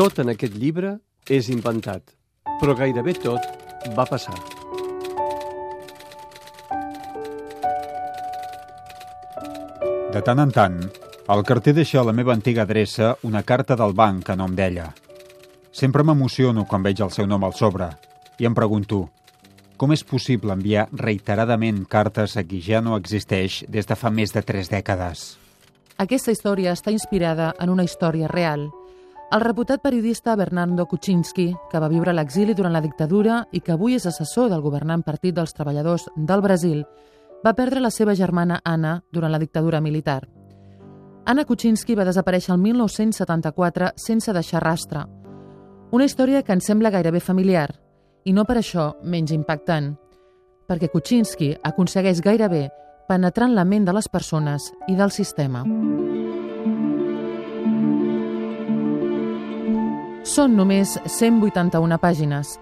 Tot en aquest llibre és inventat, però gairebé tot va passar. De tant en tant, el carter deixa a la meva antiga adreça una carta del banc a nom d'ella. Sempre m'emociono quan veig el seu nom al sobre i em pregunto com és possible enviar reiteradament cartes a qui ja no existeix des de fa més de tres dècades. Aquesta història està inspirada en una història real. El reputat periodista Bernardo Kuczynski, que va viure a l'exili durant la dictadura i que avui és assessor del governant Partit dels Treballadors del Brasil, va perdre la seva germana Anna durant la dictadura militar. Anna Kuczynski va desaparèixer el 1974 sense deixar rastre. Una història que ens sembla gairebé familiar, i no per això menys impactant, perquè Kuczynski aconsegueix gairebé penetrar en la ment de les persones i del sistema. Són només 181 pàgines.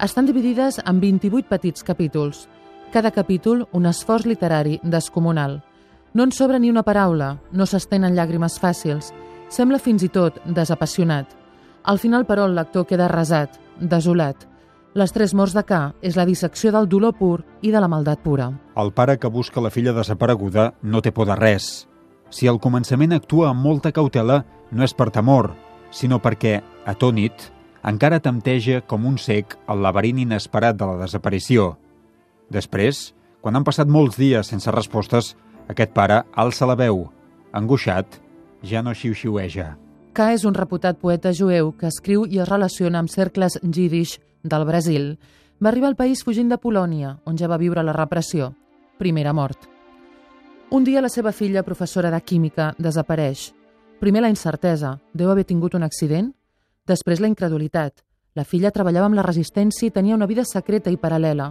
Estan dividides en 28 petits capítols. Cada capítol un esforç literari descomunal. No en sobra ni una paraula, no s'estenen llàgrimes fàcils. Sembla fins i tot desapassionat. Al final, però, el lector queda resat, desolat. Les tres morts de K és la dissecció del dolor pur i de la maldat pura. El pare que busca la filla desapareguda no té por de res. Si al començament actua amb molta cautela, no és per temor, sinó perquè, atònit, encara tempteja com un sec el laberint inesperat de la desaparició. Després, quan han passat molts dies sense respostes, aquest pare alça la veu. Angoixat, ja no xiu-xiueja. K és un reputat poeta jueu que escriu i es relaciona amb cercles jiddisch del Brasil. Va arribar al país fugint de Polònia, on ja va viure la repressió. Primera mort. Un dia la seva filla, professora de química, desapareix. Primer la incertesa, deu haver tingut un accident? Després la incredulitat. La filla treballava amb la resistència i tenia una vida secreta i paral·lela.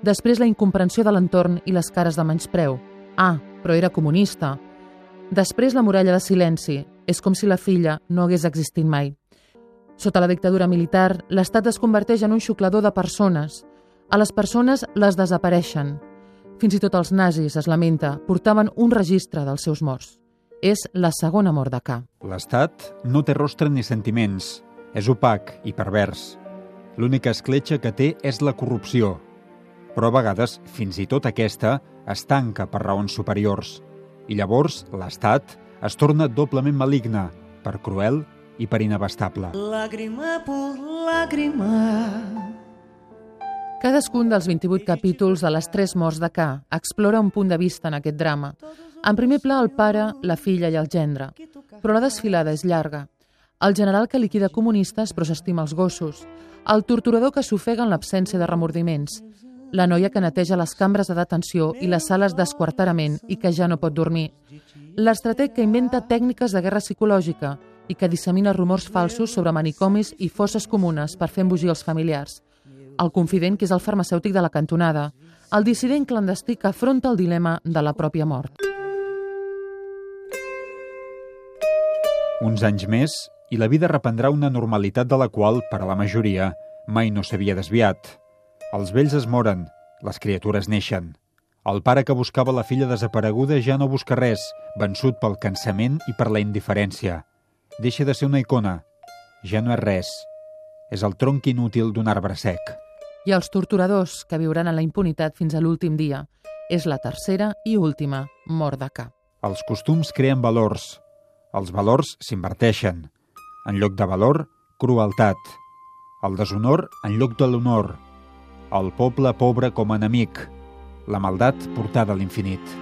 Després la incomprensió de l'entorn i les cares de menyspreu. Ah, però era comunista. Després la muralla de silenci. És com si la filla no hagués existit mai. Sota la dictadura militar, l'Estat es converteix en un xuclador de persones. A les persones les desapareixen. Fins i tot els nazis, es lamenta, portaven un registre dels seus morts. És la segona mort de K. L'Estat no té rostre ni sentiments. És opac i pervers. L'única escletxa que té és la corrupció. Però a vegades, fins i tot aquesta, es tanca per raons superiors. I llavors, l'Estat es torna doblement maligne, per cruel i per inabastable. Lágrima por lágrima. Cadascun dels 28 capítols de les tres morts de K explora un punt de vista en aquest drama. En primer pla, el pare, la filla i el gendre. Però la desfilada és llarga. El general que liquida comunistes però s'estima els gossos. El torturador que s'ofega en l'absència de remordiments. La noia que neteja les cambres de detenció i les sales d'esquarterament i que ja no pot dormir. L'estrateg que inventa tècniques de guerra psicològica i que dissemina rumors falsos sobre manicomis i fosses comunes per fer embogir els familiars. El confident, que és el farmacèutic de la cantonada. El dissident clandestí que afronta el dilema de la pròpia mort. Uns anys més i la vida reprendrà una normalitat de la qual, per a la majoria, mai no s'havia desviat. Els vells es moren, les criatures neixen. El pare que buscava la filla desapareguda ja no busca res, vençut pel cansament i per la indiferència. Deixa de ser una icona. Ja no és res. És el tronc inútil d'un arbre sec. I els torturadors, que viuran en la impunitat fins a l'últim dia. És la tercera i última mort de K. Els costums creen valors. Els valors s'inverteixen. En lloc de valor, crueltat. El deshonor en lloc de l'honor. El poble pobre com a enemic. La maldat portada a l'infinit.